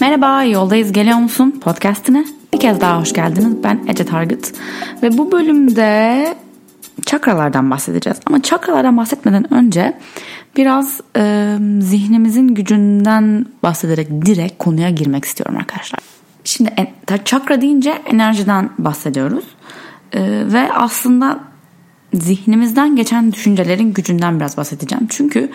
Merhaba, yoldayız geliyor musun podcastine? Bir kez daha hoş geldiniz. Ben Ece Targıt ve bu bölümde çakralardan bahsedeceğiz. Ama çakralardan bahsetmeden önce biraz e, zihnimizin gücünden bahsederek direkt konuya girmek istiyorum arkadaşlar. Şimdi çakra deyince enerjiden bahsediyoruz. E, ve aslında zihnimizden geçen düşüncelerin gücünden biraz bahsedeceğim. Çünkü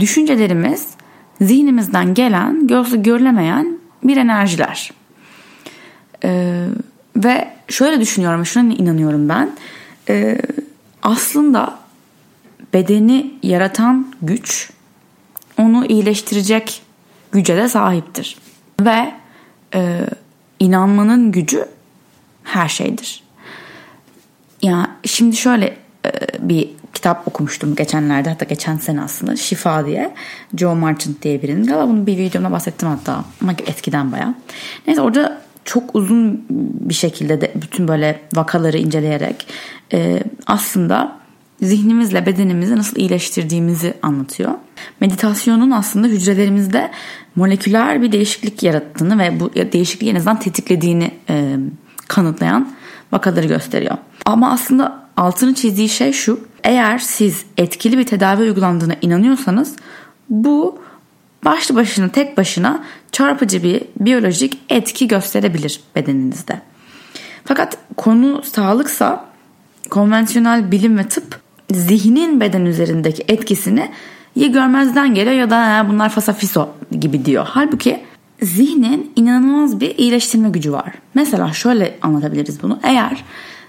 düşüncelerimiz zihnimizden gelen, gözle görülemeyen bir enerjiler. Ee, ve şöyle düşünüyorum, şuna inanıyorum ben. Ee, aslında bedeni yaratan güç onu iyileştirecek güce de sahiptir. Ve e, inanmanın gücü her şeydir. Ya yani şimdi şöyle e, bir kitap okumuştum geçenlerde hatta geçen sene aslında Şifa diye Joe Marchant diye birinin galiba bunu bir videomda bahsettim hatta ama eskiden baya. Neyse orada çok uzun bir şekilde de bütün böyle vakaları inceleyerek e, aslında zihnimizle bedenimizi nasıl iyileştirdiğimizi anlatıyor. Meditasyonun aslında hücrelerimizde moleküler bir değişiklik yarattığını ve bu değişikliği en azından tetiklediğini e, kanıtlayan vakaları gösteriyor. Ama aslında altını çizdiği şey şu. Eğer siz etkili bir tedavi uygulandığına inanıyorsanız bu başlı başına tek başına çarpıcı bir biyolojik etki gösterebilir bedeninizde. Fakat konu sağlıksa konvansiyonel bilim ve tıp zihnin beden üzerindeki etkisini ya görmezden geliyor ya da bunlar fasafiso gibi diyor. Halbuki zihnin inanılmaz bir iyileştirme gücü var. Mesela şöyle anlatabiliriz bunu. Eğer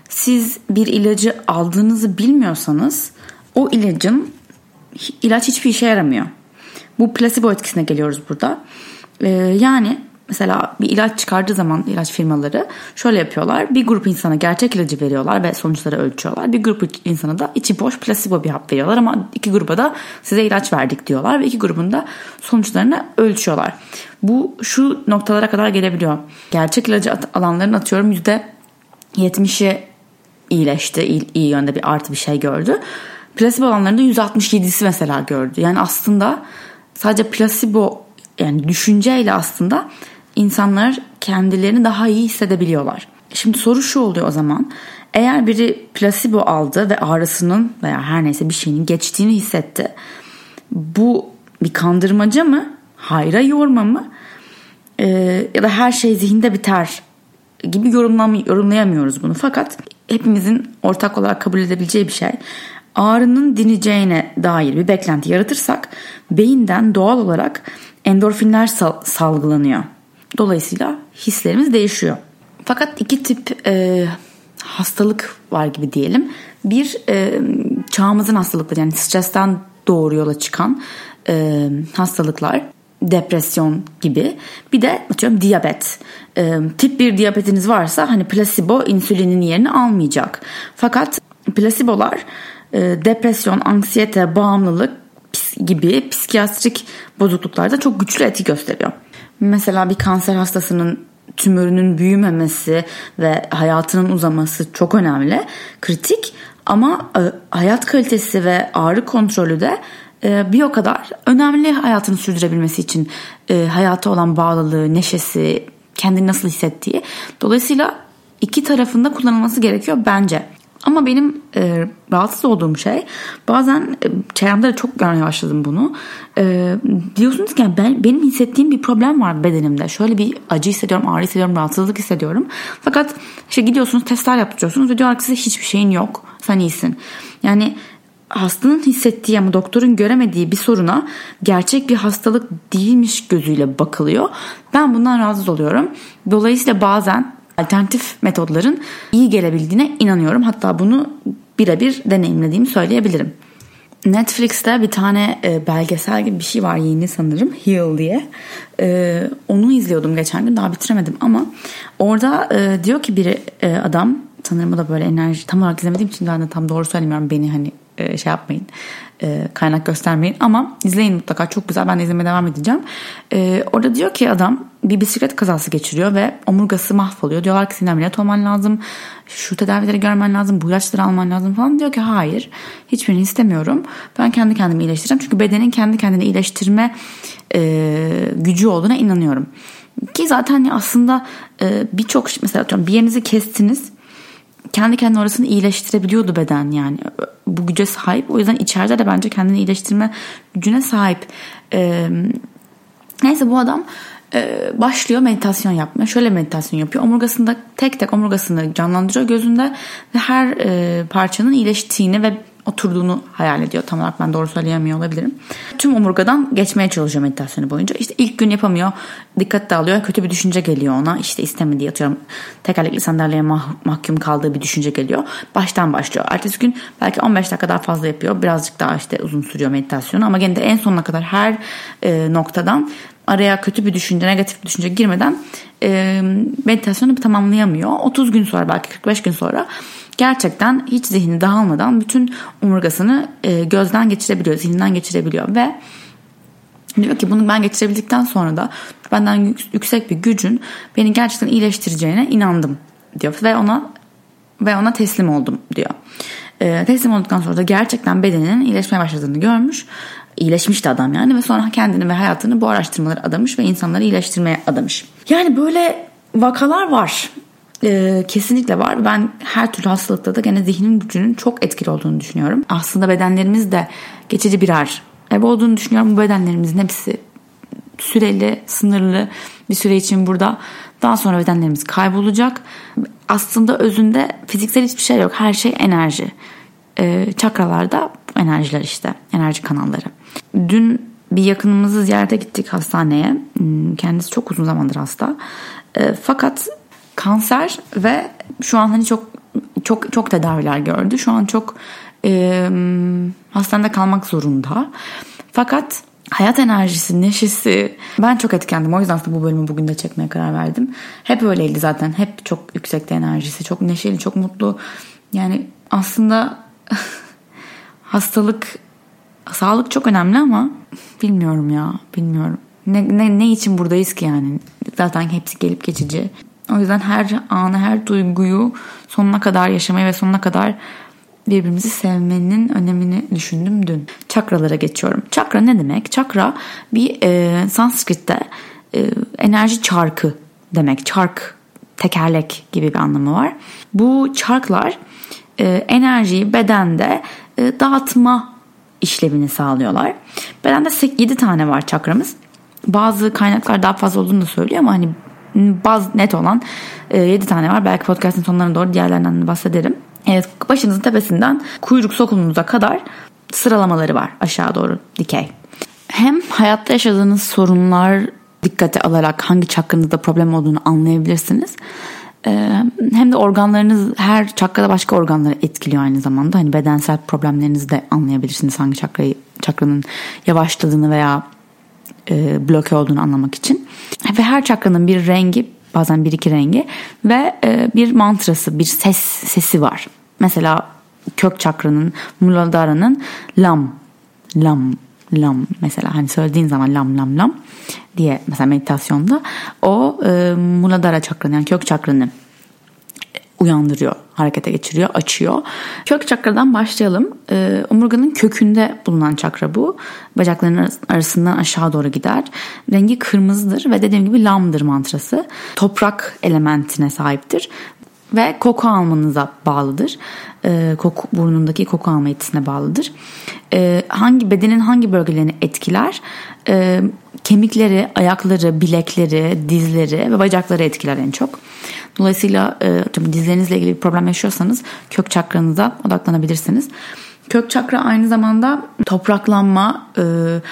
siz bir ilacı aldığınızı bilmiyorsanız o ilacın ilaç hiçbir işe yaramıyor. Bu placebo etkisine geliyoruz burada. Ee, yani mesela bir ilaç çıkardığı zaman ilaç firmaları şöyle yapıyorlar. Bir grup insana gerçek ilacı veriyorlar ve sonuçları ölçüyorlar. Bir grup insana da içi boş placebo bir hap veriyorlar ama iki gruba da size ilaç verdik diyorlar ve iki grubun da sonuçlarını ölçüyorlar. Bu şu noktalara kadar gelebiliyor. Gerçek ilacı alanların atıyorum %70'i iyileşti. İyi, iyi yönde bir artı bir şey gördü. Plasebo olanlarında 167'si mesela gördü. Yani aslında sadece plasebo yani düşünceyle aslında insanlar kendilerini daha iyi hissedebiliyorlar. Şimdi soru şu oluyor o zaman. Eğer biri plasebo aldı ve ağrısının veya her neyse bir şeyin geçtiğini hissetti. Bu bir kandırmaca mı? Hayra yorma mı? Ee, ya da her şey zihinde biter gibi yorumlayamıyoruz bunu. Fakat hepimizin ortak olarak kabul edebileceği bir şey. Ağrının dineceğine dair bir beklenti yaratırsak beyinden doğal olarak endorfinler sal- salgılanıyor. Dolayısıyla hislerimiz değişiyor. Fakat iki tip e, hastalık var gibi diyelim. Bir e, çağımızın hastalıkları yani stresten doğru yola çıkan e, hastalıklar depresyon gibi. Bir de atıyorum diyabet. E, tip 1 diyabetiniz varsa hani plasebo insülinin yerini almayacak. Fakat plasibolar e, depresyon, anksiyete, bağımlılık gibi psikiyatrik bozukluklarda çok güçlü etki gösteriyor. Mesela bir kanser hastasının tümörünün büyümemesi ve hayatının uzaması çok önemli, kritik ama e, hayat kalitesi ve ağrı kontrolü de bir o kadar önemli hayatını sürdürebilmesi için e, hayata olan bağlılığı, neşesi, kendini nasıl hissettiği. Dolayısıyla iki tarafında kullanılması gerekiyor bence. Ama benim e, rahatsız olduğum şey bazen e, çevremde de çok görmeye başladım bunu. E, diyorsunuz ki ben benim hissettiğim bir problem var bedenimde. Şöyle bir acı hissediyorum, ağrı hissediyorum, rahatsızlık hissediyorum. Fakat işte gidiyorsunuz testler yaptırıyorsunuz ve diyorlar ki size hiçbir şeyin yok. Sen iyisin. Yani hastanın hissettiği ama doktorun göremediği bir soruna gerçek bir hastalık değilmiş gözüyle bakılıyor. Ben bundan rahatsız oluyorum. Dolayısıyla bazen alternatif metodların iyi gelebildiğine inanıyorum. Hatta bunu birebir deneyimlediğimi söyleyebilirim. Netflix'te bir tane e, belgesel gibi bir şey var yeni sanırım Heal diye. E, onu izliyordum geçen gün daha bitiremedim ama orada e, diyor ki biri adam sanırım o da böyle enerji tam olarak izlemediğim için ben de tam doğru söylemiyorum beni hani e, şey yapmayın. E, kaynak göstermeyin ama izleyin mutlaka çok güzel ben de izlemeye devam edeceğim. E, orada diyor ki adam bir bisiklet kazası geçiriyor ve omurgası mahvoluyor. Diyorlar ki senin ameliyat olman lazım. Şu tedavileri görmen lazım. Bu ilaçları alman lazım falan. Diyor ki hayır. Hiçbirini istemiyorum. Ben kendi kendimi iyileştireceğim. Çünkü bedenin kendi kendini iyileştirme e, gücü olduğuna inanıyorum. Ki zaten aslında e, birçok mesela atıyorum bir yerinizi kestiniz kendi kendine orasını iyileştirebiliyordu beden yani bu güce sahip. O yüzden içeride de bence kendini iyileştirme gücüne sahip. Ee, neyse bu adam e, başlıyor meditasyon yapmaya. Şöyle meditasyon yapıyor. Omurgasında tek tek omurgasını canlandırıyor gözünde ve her e, parçanın iyileştiğini ve oturduğunu hayal ediyor. Tam olarak ben doğru söyleyemiyor olabilirim. Tüm omurgadan geçmeye çalışıyor meditasyonu boyunca. İşte ilk gün yapamıyor. Dikkat dağılıyor. Kötü bir düşünce geliyor ona. İşte istemediği atıyorum. Tekerlekli sandalyeye mah- mahkum kaldığı bir düşünce geliyor. Baştan başlıyor. Ertesi gün belki 15 dakika daha fazla yapıyor. Birazcık daha işte uzun sürüyor meditasyonu. Ama gene de en sonuna kadar her e, noktadan araya kötü bir düşünce, negatif bir düşünce girmeden e, meditasyonu tamamlayamıyor. 30 gün sonra belki 45 gün sonra gerçekten hiç zihni dağılmadan bütün omurgasını e, gözden geçirebiliyor, zihninden geçirebiliyor ve diyor ki bunu ben geçirebildikten sonra da benden yüksek bir gücün beni gerçekten iyileştireceğine inandım diyor ve ona ve ona teslim oldum diyor. E, teslim olduktan sonra da gerçekten bedeninin iyileşmeye başladığını görmüş. İyileşmişti adam yani ve sonra kendini ve hayatını bu araştırmalara adamış ve insanları iyileştirmeye adamış. Yani böyle vakalar var. Ee, kesinlikle var. Ben her türlü hastalıkta da gene zihnin gücünün çok etkili olduğunu düşünüyorum. Aslında bedenlerimiz de geçici birer ev olduğunu düşünüyorum. Bu bedenlerimizin hepsi süreli, sınırlı bir süre için burada. Daha sonra bedenlerimiz kaybolacak. Aslında özünde fiziksel hiçbir şey yok. Her şey enerji. Ee, çakralarda enerjiler işte. Enerji kanalları. Dün bir yakınımızı ziyarete gittik hastaneye. Hmm, kendisi çok uzun zamandır hasta. Ee, fakat kanser ve şu an hani çok çok çok tedaviler gördü. Şu an çok e, hastanede kalmak zorunda. Fakat hayat enerjisi, neşesi ben çok etkilendim. O yüzden aslında bu bölümü bugün de çekmeye karar verdim. Hep öyleydi zaten. Hep çok yüksekte enerjisi. Çok neşeli, çok mutlu. Yani aslında hastalık, sağlık çok önemli ama bilmiyorum ya. Bilmiyorum. Ne, ne, ne için buradayız ki yani? Zaten hepsi gelip geçici. O yüzden her anı, her duyguyu sonuna kadar yaşamayı ve sonuna kadar birbirimizi sevmenin önemini düşündüm dün. Çakralara geçiyorum. Çakra ne demek? Çakra bir e, Sanskrit'te e, enerji çarkı demek. Çark, tekerlek gibi bir anlamı var. Bu çarklar e, enerjiyi bedende e, dağıtma işlevini sağlıyorlar. Bedende 7 tane var çakramız. Bazı kaynaklar daha fazla olduğunu da söylüyor ama hani baz net olan e, 7 tane var. Belki podcast'ın sonlarına doğru diğerlerinden de bahsederim. Evet, başınızın tepesinden kuyruk sokulunuza kadar sıralamaları var aşağı doğru dikey. Hem hayatta yaşadığınız sorunlar dikkate alarak hangi çakranızda problem olduğunu anlayabilirsiniz. Ee, hem de organlarınız her çakrada başka organları etkiliyor aynı zamanda. Hani bedensel problemlerinizi de anlayabilirsiniz hangi çakrayı çakranın yavaşladığını veya e, bloke olduğunu anlamak için. Ve her çakranın bir rengi bazen bir iki rengi ve e, bir mantrası, bir ses sesi var. Mesela kök çakranın, Muladhara'nın lam, lam, lam mesela hani söylediğin zaman lam lam lam diye mesela meditasyonda o e, Muladhara çakranı yani kök çakranı uyandırıyor, harekete geçiriyor, açıyor. Kök çakradan başlayalım. Ee, omurganın kökünde bulunan çakra bu. Bacakların arasından aşağı doğru gider. Rengi kırmızıdır ve dediğim gibi lamdır mantrası. Toprak elementine sahiptir ve koku almanıza bağlıdır. Ee, koku burnundaki koku alma yetisine bağlıdır. Ee, hangi bedenin hangi bölgelerini etkiler? Ee, kemikleri, ayakları, bilekleri, dizleri ve bacakları etkiler en çok. Dolayısıyla e, dizlerinizle ilgili bir problem yaşıyorsanız kök çakranıza odaklanabilirsiniz. Kök çakra aynı zamanda topraklanma, e,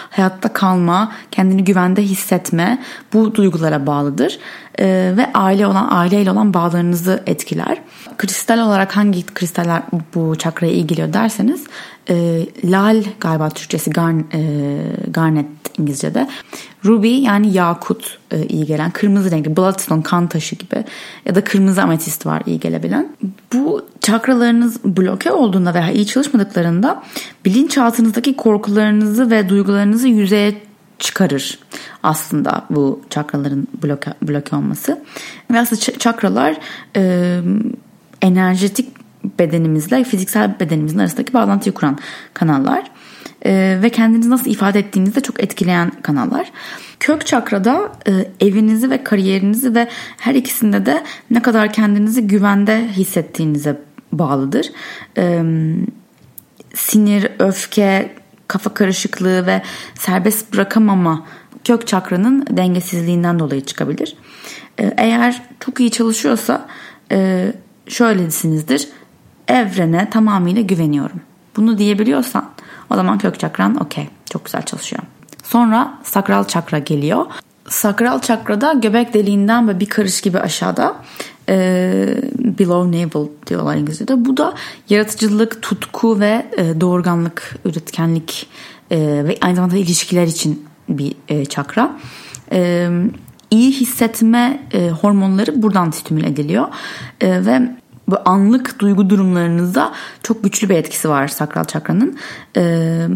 hayatta kalma, kendini güvende hissetme bu duygulara bağlıdır. E, ve aile olan aileyle olan bağlarınızı etkiler. Kristal olarak hangi kristaller bu çakraya iyi derseniz e, lal galiba Türkçesi garn, e, garnet İngilizce'de. Ruby yani yakut e, iyi gelen. Kırmızı renkli bloodstone kan taşı gibi ya da kırmızı ametist var iyi gelebilen. Bu çakralarınız bloke olduğunda veya iyi çalışmadıklarında bilinçaltınızdaki korkularınızı ve duygularınızı yüzeye çıkarır aslında bu çakraların bloke, bloke olması. Ve aslında çakralar e, enerjetik bedenimizle fiziksel bedenimizin arasındaki bağlantıyı kuran kanallar e, ve kendinizi nasıl ifade ettiğinizi de çok etkileyen kanallar. Kök çakrada e, evinizi ve kariyerinizi ve her ikisinde de ne kadar kendinizi güvende hissettiğinize bağlıdır. E, sinir, öfke, kafa karışıklığı ve serbest bırakamama kök çakranın dengesizliğinden dolayı çıkabilir. E, eğer çok iyi çalışıyorsa e, şöylesinizdir. Evrene tamamıyla güveniyorum. Bunu diyebiliyorsan o zaman kök çakran okey. Çok güzel çalışıyor. Sonra sakral çakra geliyor. Sakral çakrada göbek deliğinden ve bir karış gibi aşağıda e, below navel diyorlar İngilizce'de. Bu da yaratıcılık, tutku ve e, doğurganlık, üretkenlik e, ve aynı zamanda ilişkiler için bir e, çakra. E, iyi hissetme e, hormonları buradan stimüle ediliyor e, ve bu anlık duygu durumlarınızda çok güçlü bir etkisi var sakral çakranın. Ee,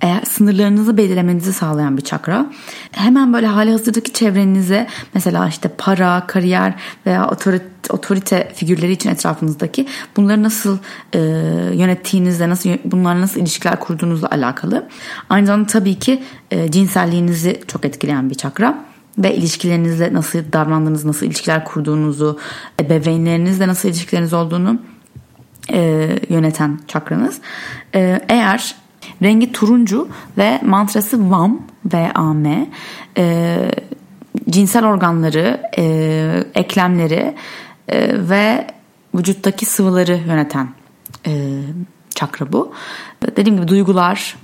eğer sınırlarınızı belirlemenizi sağlayan bir çakra. Hemen böyle hali hazırdaki çevrenize mesela işte para, kariyer veya otorite, otorite figürleri için etrafınızdaki bunları nasıl e, yönettiğinizle, nasıl bunlarla nasıl ilişkiler kurduğunuzla alakalı. Aynı zamanda tabii ki e, cinselliğinizi çok etkileyen bir çakra ve ilişkilerinizle nasıl davrandığınız, nasıl ilişkiler kurduğunuzu, ebeveynlerinizle nasıl ilişkileriniz olduğunu e, yöneten çakranız. E, eğer rengi turuncu ve mantrası VAM v a m e, cinsel organları, e, eklemleri e, ve vücuttaki sıvıları yöneten e, çakra bu. Dediğim gibi duygular,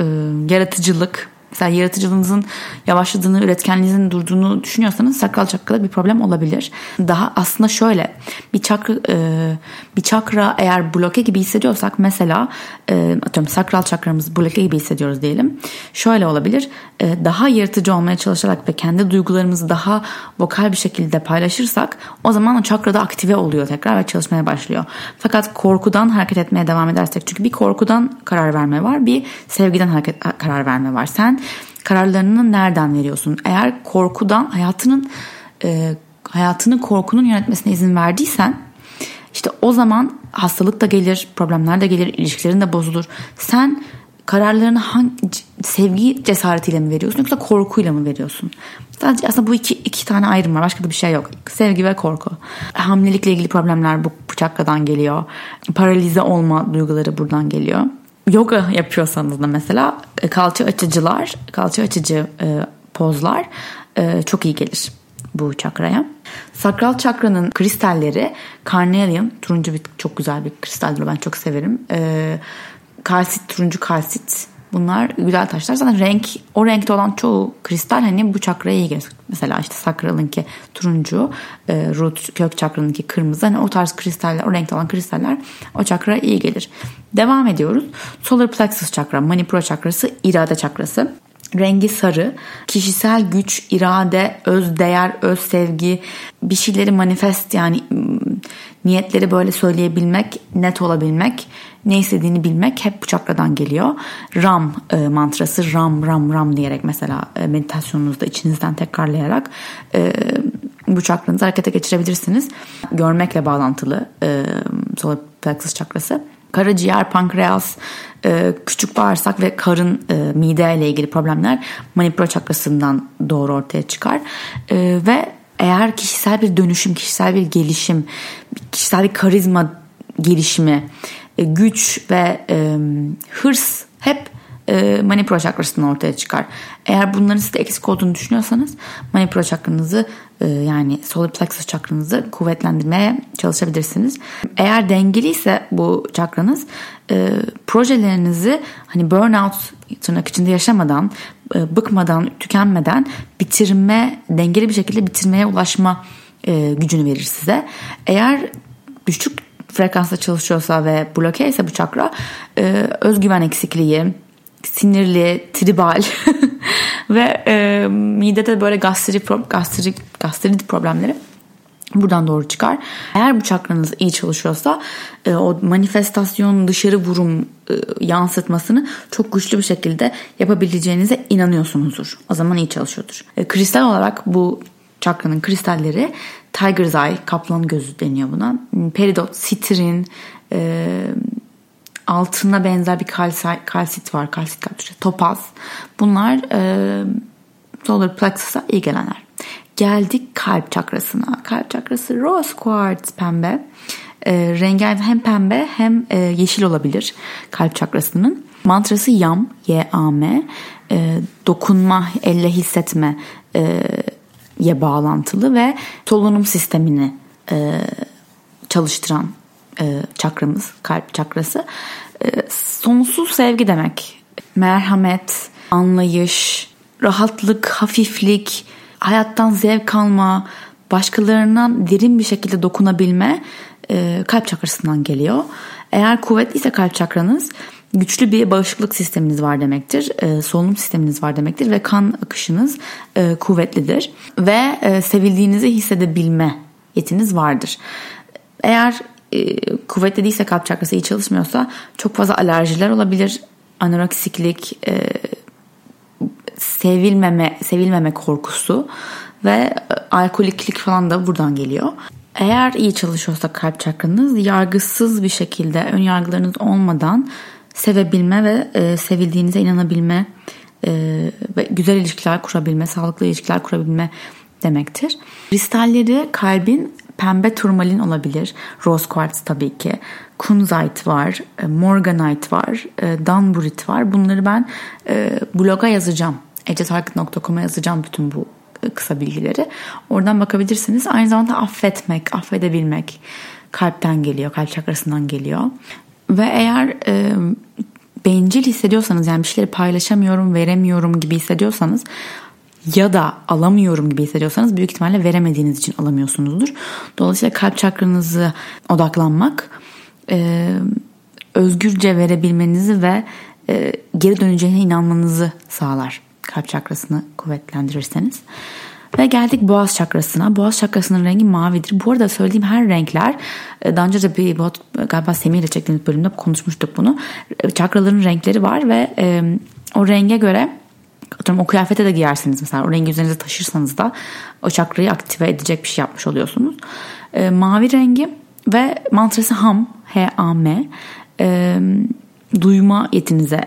e, yaratıcılık, Mesela yaratıcılığınızın yavaşladığını, üretkenliğinizin durduğunu düşünüyorsanız sakral çakrada bir problem olabilir. Daha aslında şöyle bir çakra e, bir çakra eğer bloke gibi hissediyorsak mesela e, atıyorum sakral çakramızı bloke gibi hissediyoruz diyelim. Şöyle olabilir. E, daha yaratıcı olmaya çalışarak ve kendi duygularımızı daha vokal bir şekilde paylaşırsak o zaman o çakrada aktive oluyor tekrar ve çalışmaya başlıyor. Fakat korkudan hareket etmeye devam edersek çünkü bir korkudan karar verme var, bir sevgiden hareket karar verme var. Sen kararlarını nereden veriyorsun? Eğer korkudan hayatının e, hayatını korkunun yönetmesine izin verdiysen işte o zaman hastalık da gelir, problemler de gelir, ilişkilerin de bozulur. Sen kararlarını hangi, sevgi cesaretiyle mi veriyorsun yoksa korkuyla mı veriyorsun? Sadece aslında bu iki, iki tane ayrım var. Başka da bir şey yok. Sevgi ve korku. Hamilelikle ilgili problemler bu, bu geliyor. Paralize olma duyguları buradan geliyor yoga yapıyorsanız da mesela e, kalça açıcılar, kalça açıcı e, pozlar e, çok iyi gelir bu çakraya. Sakral çakranın kristalleri carnelian, turuncu bir çok güzel bir kristaldir ben çok severim. E, kalsit, turuncu kalsit Bunlar güzel taşlar. Zaten renk o renkte olan çoğu kristal hani bu çakraya iyi gelir. Mesela işte sakralınki turuncu, e, root kök çakranınki kırmızı. Hani o tarz kristaller, o renkte olan kristaller o çakraya iyi gelir. Devam ediyoruz. Solar plexus çakra, manipura çakrası, irade çakrası. Rengi sarı, kişisel güç, irade, öz değer, öz sevgi, bir şeyleri manifest yani niyetleri böyle söyleyebilmek, net olabilmek, ne istediğini bilmek hep bu çakradan geliyor. Ram e, mantrası ram ram ram diyerek mesela e, meditasyonunuzda içinizden tekrarlayarak e, bu çakranızı harekete geçirebilirsiniz. Görmekle bağlantılı e, solar plexus çakrası. Karaciğer, pankreas, e, küçük bağırsak ve karın e, mide ile ilgili problemler manipüla çakrasından doğru ortaya çıkar. E, ve eğer kişisel bir dönüşüm, kişisel bir gelişim, kişisel bir karizma gelişimi, güç ve e, hırs hep e, manipüla çakrasından ortaya çıkar. Eğer bunların sizde eksik olduğunu düşünüyorsanız manipüla çakranızı e, yani solar plexus çakranızı kuvvetlendirmeye çalışabilirsiniz. Eğer dengeliyse bu çakranız e, projelerinizi hani burnout tırnak içinde yaşamadan, e, bıkmadan, tükenmeden bitirme, dengeli bir şekilde bitirmeye ulaşma e, gücünü verir size. Eğer düşük frekansta çalışıyorsa ve bloke ise bu çakra e, özgüven eksikliği, sinirli, tribal ve e, midede böyle gastrik, gastrik, gastrit problemleri buradan doğru çıkar. Eğer bu çakranız iyi çalışıyorsa e, o manifestasyon dışarı vurum e, yansıtmasını çok güçlü bir şekilde yapabileceğinize inanıyorsunuzdur. O zaman iyi çalışıyordur. E, kristal olarak bu çakranın kristalleri Tiger's Eye, kaplan gözü deniyor buna. Peridot, sitrin, e, altına benzer bir kalsit, kalsit var. Kalsit kalsit, topaz. Bunlar e, solar plexus'a iyi gelenler. Geldik kalp çakrasına. Kalp çakrası rose quartz pembe. E, rengi hem pembe hem e, yeşil olabilir kalp çakrasının. Mantrası yam, Y-A-M. E, dokunma, elle hissetme e, ye bağlantılı ve solunum sistemini e, çalıştıran e, çakramız, kalp çakrası. E, sonsuz sevgi demek. Merhamet, anlayış, rahatlık, hafiflik, hayattan zevk alma, başkalarına derin bir şekilde dokunabilme e, kalp çakrasından geliyor. Eğer kuvvetliyse kalp çakranız güçlü bir bağışıklık sisteminiz var demektir. E, solunum sisteminiz var demektir ve kan akışınız e, kuvvetlidir ve e, sevildiğinizi hissedebilme yetiniz vardır. Eğer e, kuvvetli değilse kalp çakrası iyi çalışmıyorsa çok fazla alerjiler olabilir. Anoreksiklik, e, sevilmeme sevilmeme korkusu ve e, alkoliklik falan da buradan geliyor. Eğer iyi çalışıyorsa kalp çakranız yargısız bir şekilde ön yargılarınız olmadan sevebilme ve e, sevildiğinize inanabilme e, ve güzel ilişkiler kurabilme, sağlıklı ilişkiler kurabilme demektir. Kristalleri kalbin pembe turmalin olabilir. Rose quartz tabii ki. Kunzite var, e, morganite var, e, danburit var. Bunları ben e, bloga yazacağım. ecetarkıt.com'a yazacağım bütün bu kısa bilgileri. Oradan bakabilirsiniz. Aynı zamanda affetmek, affedebilmek kalpten geliyor, kalp çakrasından geliyor. Ve eğer e, bencil hissediyorsanız yani bir şeyleri paylaşamıyorum, veremiyorum gibi hissediyorsanız ya da alamıyorum gibi hissediyorsanız büyük ihtimalle veremediğiniz için alamıyorsunuzdur. Dolayısıyla kalp çakranızı odaklanmak e, özgürce verebilmenizi ve e, geri döneceğine inanmanızı sağlar kalp çakrasını kuvvetlendirirseniz. Ve geldik boğaz çakrasına. Boğaz çakrasının rengi mavidir. Bu arada söylediğim her renkler e, daha önce de bir galiba Semih ile çektiğimiz bölümde konuşmuştuk bunu. E, çakraların renkleri var ve e, o renge göre atıyorum o kıyafete de giyersiniz mesela o rengi üzerinize taşırsanız da o çakrayı aktive edecek bir şey yapmış oluyorsunuz. E, mavi rengi ve mantrası ham H-A-M e, duyma yetinize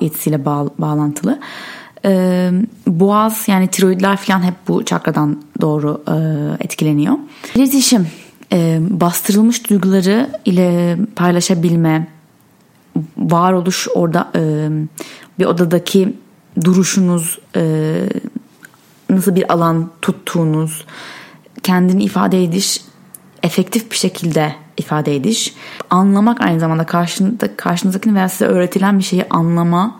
yetisiyle bağ, bağlantılı. E, boğaz yani tiroidler falan hep bu çakradan doğru e, etkileniyor. İletişim, e, bastırılmış duyguları ile paylaşabilme, varoluş orada e, bir odadaki duruşunuz, e, nasıl bir alan tuttuğunuz, kendini ifade ediş, efektif bir şekilde ifade ediş, anlamak aynı zamanda karşında, karşınızdakini veya size öğretilen bir şeyi anlama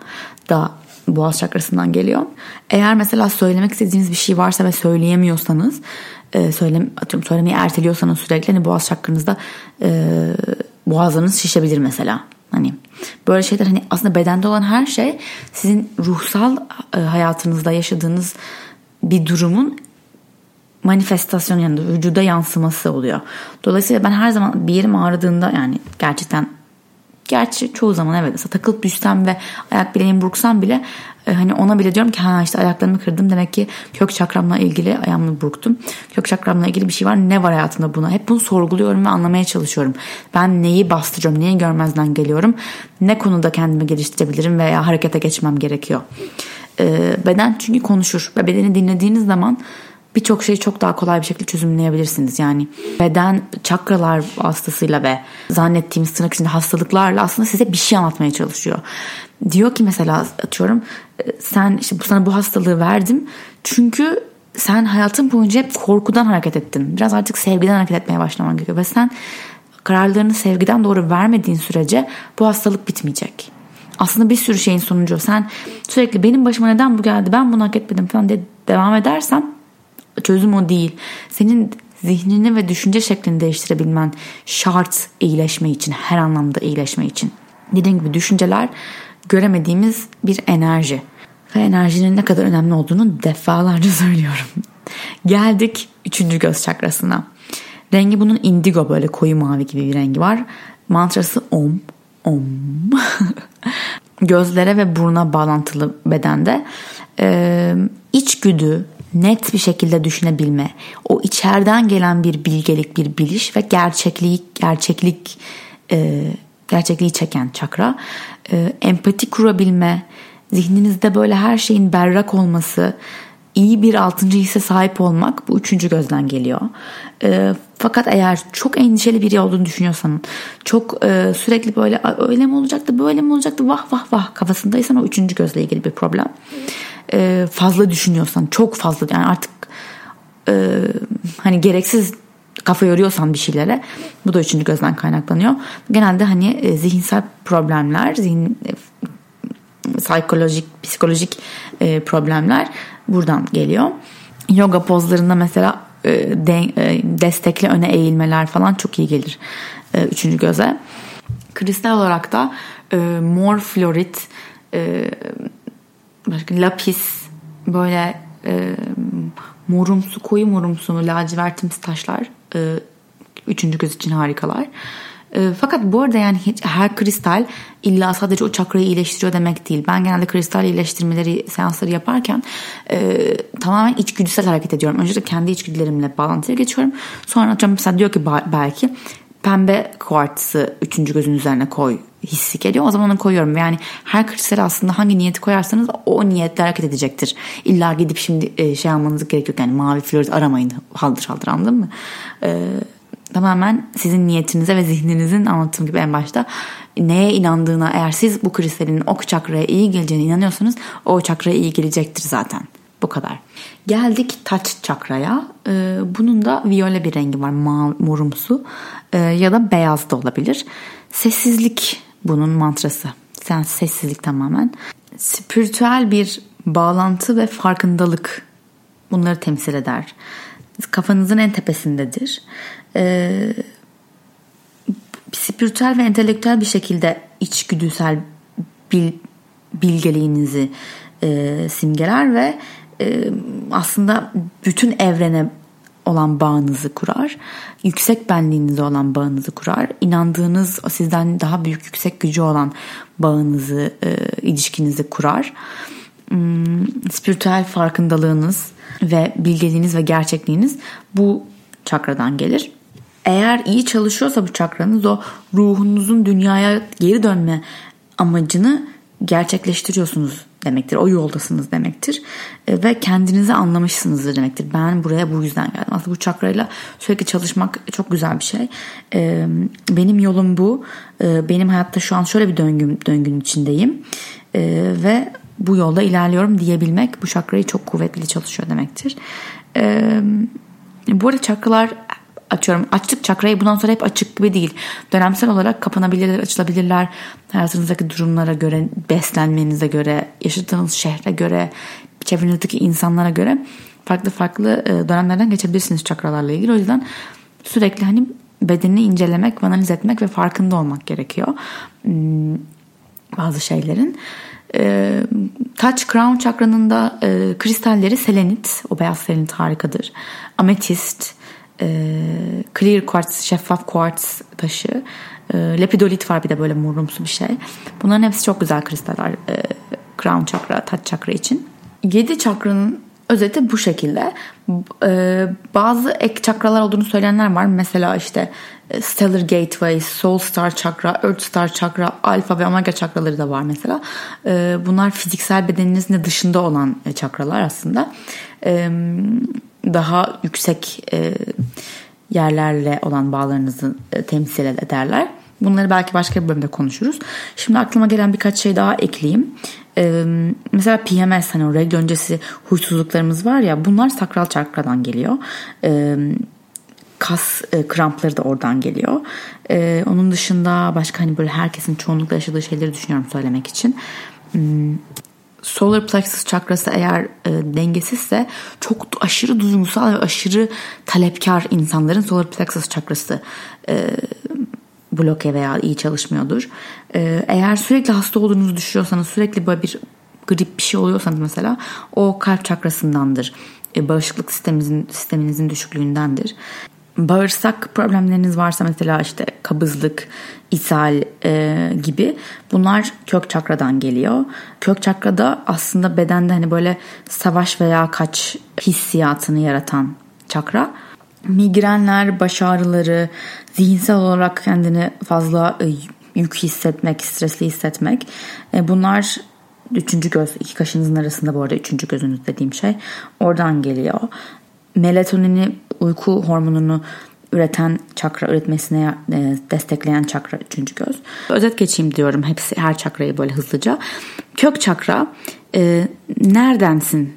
da boğaz çakrasından geliyor. Eğer mesela söylemek istediğiniz bir şey varsa ve söyleyemiyorsanız, e, söylem, atıyorum söylemeyi erteliyorsanız sürekli hani boğaz çakranızda e, boğazlarınız şişebilir mesela. Hani böyle şeyler hani aslında bedende olan her şey sizin ruhsal e, hayatınızda yaşadığınız bir durumun manifestasyon yani vücuda yansıması oluyor. Dolayısıyla ben her zaman bir yerim ağrıdığında yani gerçekten gerçi çoğu zaman evet mesela takılıp düşsem ve ayak bileğimi burksam bile e, hani ona bile diyorum ki ha işte ayaklarımı kırdım demek ki kök çakramla ilgili ayağımı burktum. Kök çakramla ilgili bir şey var ne var hayatımda buna? Hep bunu sorguluyorum ve anlamaya çalışıyorum. Ben neyi bastırıyorum, neyi görmezden geliyorum? Ne konuda kendimi geliştirebilirim veya harekete geçmem gerekiyor? Ee, beden çünkü konuşur ve bedeni dinlediğiniz zaman birçok şeyi çok daha kolay bir şekilde çözümleyebilirsiniz. Yani beden çakralar vasıtasıyla ve zannettiğimiz tırnak içinde hastalıklarla aslında size bir şey anlatmaya çalışıyor. Diyor ki mesela atıyorum sen işte sana bu hastalığı verdim çünkü sen hayatın boyunca hep korkudan hareket ettin. Biraz artık sevgiden hareket etmeye başlaman gerekiyor ve sen kararlarını sevgiden doğru vermediğin sürece bu hastalık bitmeyecek. Aslında bir sürü şeyin sonucu. Sen sürekli benim başıma neden bu geldi ben bunu hak etmedim falan diye devam edersen çözüm o değil. Senin zihnini ve düşünce şeklini değiştirebilmen şart iyileşme için, her anlamda iyileşme için. Dediğim gibi düşünceler göremediğimiz bir enerji. Ve enerjinin ne kadar önemli olduğunu defalarca söylüyorum. Geldik üçüncü göz çakrasına. Rengi bunun indigo böyle koyu mavi gibi bir rengi var. Mantrası om, om. Gözlere ve buruna bağlantılı bedende. Ee, içgüdü, net bir şekilde düşünebilme, o içeriden gelen bir bilgelik, bir biliş ve gerçeklik, gerçeklik, e, gerçekliği çeken çakra, e, empati kurabilme, zihninizde böyle her şeyin berrak olması, iyi bir altıncı hisse sahip olmak bu üçüncü gözden geliyor. E, fakat eğer çok endişeli biri olduğunu düşünüyorsan, çok e, sürekli böyle öyle mi olacaktı, böyle mi olacaktı, vah vah vah kafasındaysan o üçüncü gözle ilgili bir problem. E, fazla düşünüyorsan, çok fazla yani artık e, hani gereksiz kafa yoruyorsan bir şeylere bu da üçüncü gözden kaynaklanıyor. Genelde hani e, zihinsel problemler, zihin e, psikolojik psikolojik e, problemler buradan geliyor. Yoga pozlarında mesela e, de, e, destekli öne eğilmeler falan çok iyi gelir e, üçüncü göze. Kristal olarak da e, mor florit, e, lapis, böyle e, morumsu, koyu morumsu, lacivertimsi taşlar e, üçüncü göz için harikalar. E, fakat bu arada yani hiç, her kristal illa sadece o çakrayı iyileştiriyor demek değil. Ben genelde kristal iyileştirmeleri seansları yaparken e, tamamen içgüdüsel hareket ediyorum. Önce de kendi içgüdülerimle bağlantıya geçiyorum. Sonra hocam mesela diyor ki belki pembe kuartsı üçüncü gözün üzerine koy hissi geliyor. O zaman onu koyuyorum. Yani her kristal aslında hangi niyeti koyarsanız o niyetle hareket edecektir. İlla gidip şimdi e, şey almanız gerek yok. Yani mavi florit aramayın haldır haldır anladın mı? Ee, tamamen sizin niyetinize ve zihninizin anlattığım gibi en başta neye inandığına eğer siz bu kristalin o çakraya iyi geleceğine inanıyorsanız o çakraya iyi gelecektir zaten. Bu kadar. Geldik taç çakraya. Ee, bunun da viyole bir rengi var. Morumsu ee, ya da beyaz da olabilir. Sessizlik bunun mantrası. Sen sessizlik tamamen. Spiritüel bir bağlantı ve farkındalık bunları temsil eder. Kafanızın en tepesindedir e, spiritüel ve entelektüel bir şekilde içgüdüsel bil, bilgeliğinizi e, simgeler ve e, aslında bütün evrene olan bağınızı kurar. Yüksek benliğinize olan bağınızı kurar. İnandığınız sizden daha büyük yüksek gücü olan bağınızı, e, ilişkinizi kurar. Hmm, spiritüel farkındalığınız ve bilgeliğiniz ve gerçekliğiniz bu çakradan gelir. Eğer iyi çalışıyorsa bu çakranız o ruhunuzun dünyaya geri dönme amacını gerçekleştiriyorsunuz demektir. O yoldasınız demektir. E, ve kendinizi anlamışsınızdır demektir. Ben buraya bu yüzden geldim. Aslında bu çakrayla sürekli çalışmak çok güzel bir şey. E, benim yolum bu. E, benim hayatta şu an şöyle bir döngüm, döngünün içindeyim. Ve bu yolda ilerliyorum diyebilmek bu çakrayı çok kuvvetli çalışıyor demektir. Bu arada çakralar açıyorum. Açtık çakrayı bundan sonra hep açık gibi değil. Dönemsel olarak kapanabilirler, açılabilirler. Hayatınızdaki durumlara göre, beslenmenize göre, yaşadığınız şehre göre, çevrenizdeki insanlara göre farklı farklı e, dönemlerden geçebilirsiniz çakralarla ilgili. O yüzden sürekli hani bedenini incelemek, analiz etmek ve farkında olmak gerekiyor. Hmm, bazı şeylerin. E, touch Crown çakranın da e, kristalleri selenit. O beyaz selenit harikadır. Ametist, e, clear quartz, şeffaf quartz taşı. E, lepidolit var bir de böyle morumsu bir şey. Bunların hepsi çok güzel kristaller. E, crown chakra, touch chakra için. Yedi çakranın özeti bu şekilde. E, bazı ek çakralar olduğunu söyleyenler var. Mesela işte e, Stellar Gateway, Soul Star Chakra, Earth Star Chakra, Alpha ve Omega çakraları da var mesela. E, bunlar fiziksel bedeninizin de dışında olan çakralar aslında. Daha yüksek e, yerlerle olan bağlarınızı e, temsil ederler. Bunları belki başka bir bölümde konuşuruz. Şimdi aklıma gelen birkaç şey daha ekleyeyim. Ee, mesela PMS hani o regl öncesi huysuzluklarımız var ya bunlar sakral çakradan geliyor. Ee, kas e, krampları da oradan geliyor. Ee, onun dışında başka hani böyle herkesin çoğunlukla yaşadığı şeyleri düşünüyorum söylemek için. Hmm, solar plexus çakrası eğer e, dengesizse çok aşırı duygusal ve aşırı talepkar insanların solar plexus çakrası e, bloke veya iyi çalışmıyordur. E, eğer sürekli hasta olduğunuzu düşünüyorsanız sürekli böyle bir grip bir şey oluyorsanız mesela o kalp çakrasındandır. E, bağışıklık sisteminizin, sisteminizin düşüklüğündendir bağırsak problemleriniz varsa mesela işte kabızlık, ishal e, gibi bunlar kök çakradan geliyor. Kök çakrada aslında bedende hani böyle savaş veya kaç hissiyatını yaratan çakra. Migrenler, baş ağrıları, zihinsel olarak kendini fazla e, yük hissetmek, stresli hissetmek e, bunlar üçüncü göz iki kaşınızın arasında bu arada üçüncü gözünüz dediğim şey oradan geliyor melatonini uyku hormonunu üreten çakra üretmesine e, destekleyen çakra üçüncü göz. Özet geçeyim diyorum hepsi her çakrayı böyle hızlıca. Kök çakra e, neredensin?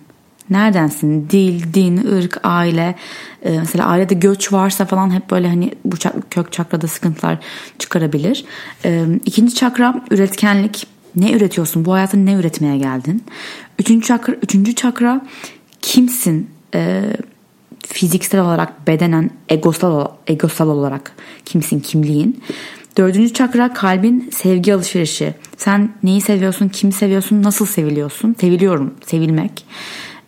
Neredensin? Dil, din, ırk, aile. E, mesela ailede göç varsa falan hep böyle hani bu çak, kök çakrada sıkıntılar çıkarabilir. E, ikinci çakra üretkenlik. Ne üretiyorsun? Bu hayata ne üretmeye geldin? Üçüncü çakra, üçüncü çakra kimsin? E, fiziksel olarak bedenen egosal, egosal olarak kimsin kimliğin. Dördüncü çakra kalbin sevgi alışverişi. Sen neyi seviyorsun, kimi seviyorsun, nasıl seviliyorsun? Seviliyorum, sevilmek.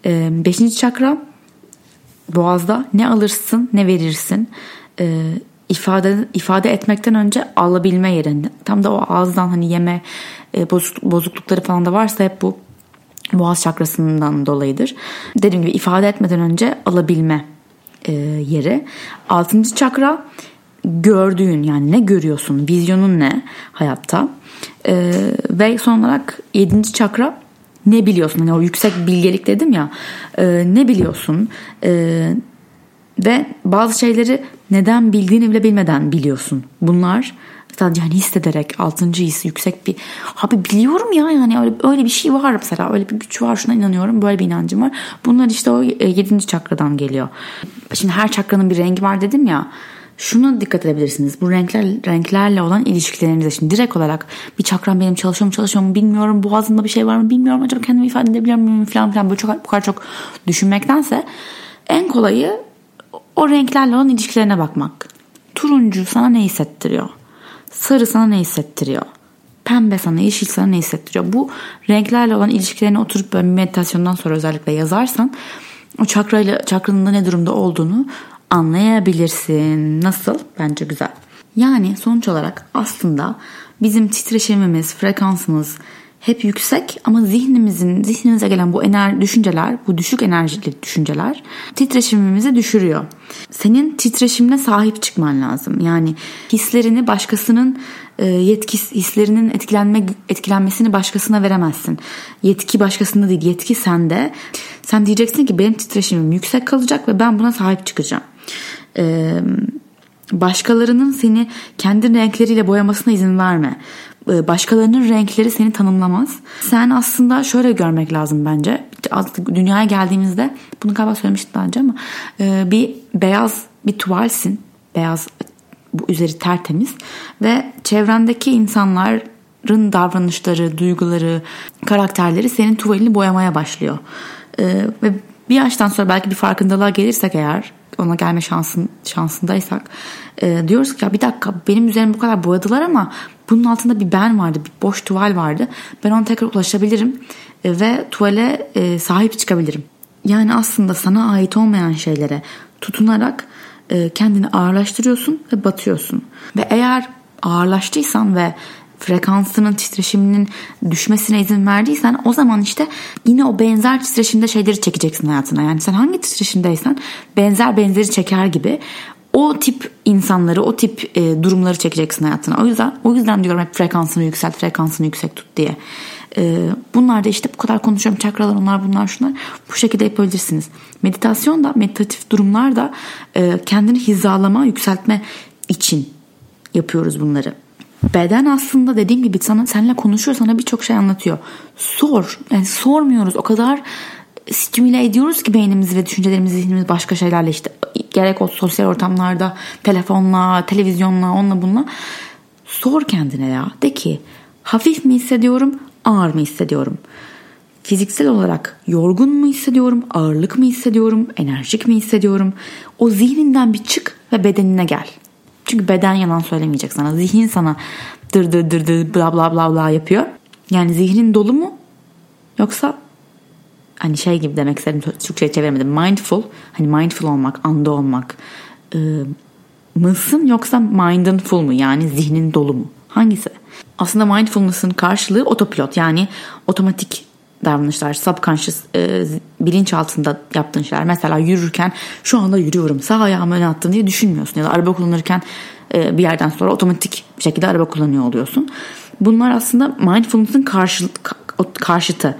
Ee, beşinci çakra boğazda ne alırsın, ne verirsin. Ee, ifade ifade etmekten önce alabilme yerinde. Tam da o ağızdan hani yeme e, bozuklukları falan da varsa hep bu boğaz çakrasından dolayıdır. Dediğim gibi ifade etmeden önce alabilme e, yeri. Altıncı çakra gördüğün yani ne görüyorsun, vizyonun ne hayatta. E, ve son olarak yedinci çakra ne biliyorsun? Hani o yüksek bilgelik dedim ya e, ne biliyorsun? E, ve bazı şeyleri neden bildiğini bile bilmeden biliyorsun. Bunlar sadece hani hissederek altıncı his yüksek bir abi biliyorum ya yani öyle, öyle bir şey var mesela öyle bir güç var şuna inanıyorum böyle bir inancım var. Bunlar işte o e, yedinci çakradan geliyor. Şimdi her çakranın bir rengi var dedim ya. Şunu dikkat edebilirsiniz. Bu renkler renklerle olan ilişkilerinize şimdi direkt olarak bir çakram benim çalışıyor mu çalışıyor mu bilmiyorum. Boğazımda bir şey var mı bilmiyorum. Acaba kendimi ifade edebiliyor muyum falan filan böyle çok bu kadar çok düşünmektense en kolayı o renklerle olan ilişkilerine bakmak. Turuncu sana ne hissettiriyor? Sarı sana ne hissettiriyor? Pembe sana, yeşil sana ne hissettiriyor? Bu renklerle olan ilişkilerini oturup böyle meditasyondan sonra özellikle yazarsan o çakrayla çakranın da ne durumda olduğunu anlayabilirsin. Nasıl? Bence güzel. Yani sonuç olarak aslında bizim titreşimimiz, frekansımız hep yüksek ama zihnimizin zihnimize gelen bu ener düşünceler, bu düşük enerjili düşünceler titreşimimizi düşürüyor. Senin titreşimine sahip çıkman lazım. Yani hislerini başkasının e, yetkisi hislerinin etkilenme etkilenmesini başkasına veremezsin. Yetki başkasında değil, yetki sende. Sen diyeceksin ki benim titreşimim yüksek kalacak ve ben buna sahip çıkacağım. Ee, başkalarının seni kendi renkleriyle boyamasına izin verme. E, başkalarının renkleri seni tanımlamaz. Sen aslında şöyle görmek lazım bence. Dünyaya geldiğimizde bunu galiba söylemiştim daha önce ama e, bir beyaz bir tuvalsin. Beyaz bu üzeri tertemiz ve çevrendeki insanların davranışları, duyguları, karakterleri senin tuvalini boyamaya başlıyor. E, ve bir yaştan sonra belki bir farkındalığa gelirsek eğer ona gelme şansın şansındaysak e, diyoruz ki ya bir dakika benim üzerime bu kadar boyadılar ama bunun altında bir ben vardı, bir boş tuval vardı. Ben ona tekrar ulaşabilirim e, ve tuvale e, sahip çıkabilirim. Yani aslında sana ait olmayan şeylere tutunarak e, kendini ağırlaştırıyorsun ve batıyorsun. Ve eğer ağırlaştıysan ve frekansının titreşiminin düşmesine izin verdiysen o zaman işte yine o benzer titreşimde şeyleri çekeceksin hayatına. Yani sen hangi titreşimdeysen benzer benzeri çeker gibi o tip insanları, o tip e, durumları çekeceksin hayatına. O yüzden o yüzden diyorum hep frekansını yükselt, frekansını yüksek tut diye. E, bunlar da işte bu kadar konuşuyorum. Çakralar onlar bunlar şunlar. Bu şekilde yapabilirsiniz. Meditasyon da meditatif durumlar da e, kendini hizalama, yükseltme için yapıyoruz bunları. Beden aslında dediğim gibi sana seninle konuşuyor, sana birçok şey anlatıyor. Sor. Yani sormuyoruz. O kadar stimüle ediyoruz ki beynimizi ve düşüncelerimizi, zihnimizi başka şeylerle işte gerek o sosyal ortamlarda, telefonla, televizyonla, onunla bununla. Sor kendine ya. De ki hafif mi hissediyorum, ağır mı hissediyorum? fiziksel olarak yorgun mu hissediyorum, ağırlık mı hissediyorum, enerjik mi hissediyorum? O zihninden bir çık ve bedenine gel. Çünkü beden yalan söylemeyecek sana. Zihin sana dır dır dır dır bla bla bla bla yapıyor. Yani zihnin dolu mu? Yoksa hani şey gibi demek istedim Türkçe'ye çeviremedim. Mindful, hani mindful olmak, anda olmak e, mısın yoksa mindın full mu? Yani zihnin dolu mu? Hangisi? Aslında mindfulness'ın karşılığı otopilot yani otomatik davranışlar, subconscious, e, bilinç altında yaptığın şeyler. Mesela yürürken şu anda yürüyorum, sağ ayağımı öne attım diye düşünmüyorsun. Ya da araba kullanırken e, bir yerden sonra otomatik bir şekilde araba kullanıyor oluyorsun. Bunlar aslında mindfulness'ın karşı, karşıtı.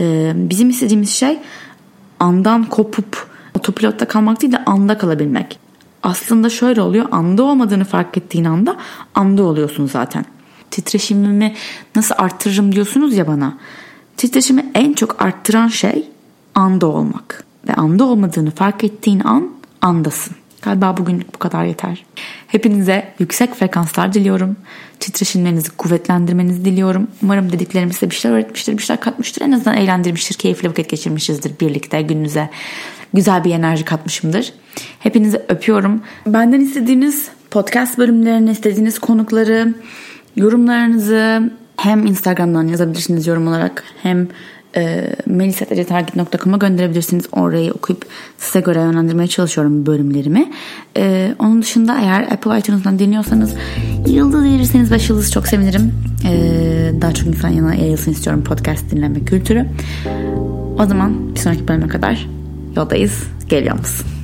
E, bizim istediğimiz şey andan kopup otopilotta kalmak değil de anda kalabilmek. Aslında şöyle oluyor, anda olmadığını fark ettiğin anda anda oluyorsun zaten. Titreşimimi nasıl arttırırım diyorsunuz ya bana. Titreşimi en çok arttıran şey anda olmak. Ve anda olmadığını fark ettiğin an andasın. Galiba bugünlük bu kadar yeter. Hepinize yüksek frekanslar diliyorum. Titreşimlerinizi kuvvetlendirmenizi diliyorum. Umarım dediklerim size bir şeyler öğretmiştir, bir şeyler katmıştır. En azından eğlendirmiştir, keyifli vakit geçirmişizdir birlikte gününüze. Güzel bir enerji katmışımdır. Hepinizi öpüyorum. Benden istediğiniz podcast bölümlerini, istediğiniz konukları, yorumlarınızı hem Instagram'dan yazabilirsiniz yorum olarak hem e, melisat.target.com'a gönderebilirsiniz. Orayı okuyup size göre yönlendirmeye çalışıyorum bölümlerimi. E, onun dışında eğer Apple iTunes'dan dinliyorsanız yıldız verirseniz 5 yıldız çok sevinirim. E, daha çok insan yana yayılsın istiyorum podcast dinleme kültürü. O zaman bir sonraki bölüme kadar yoldayız. Geliyor musun?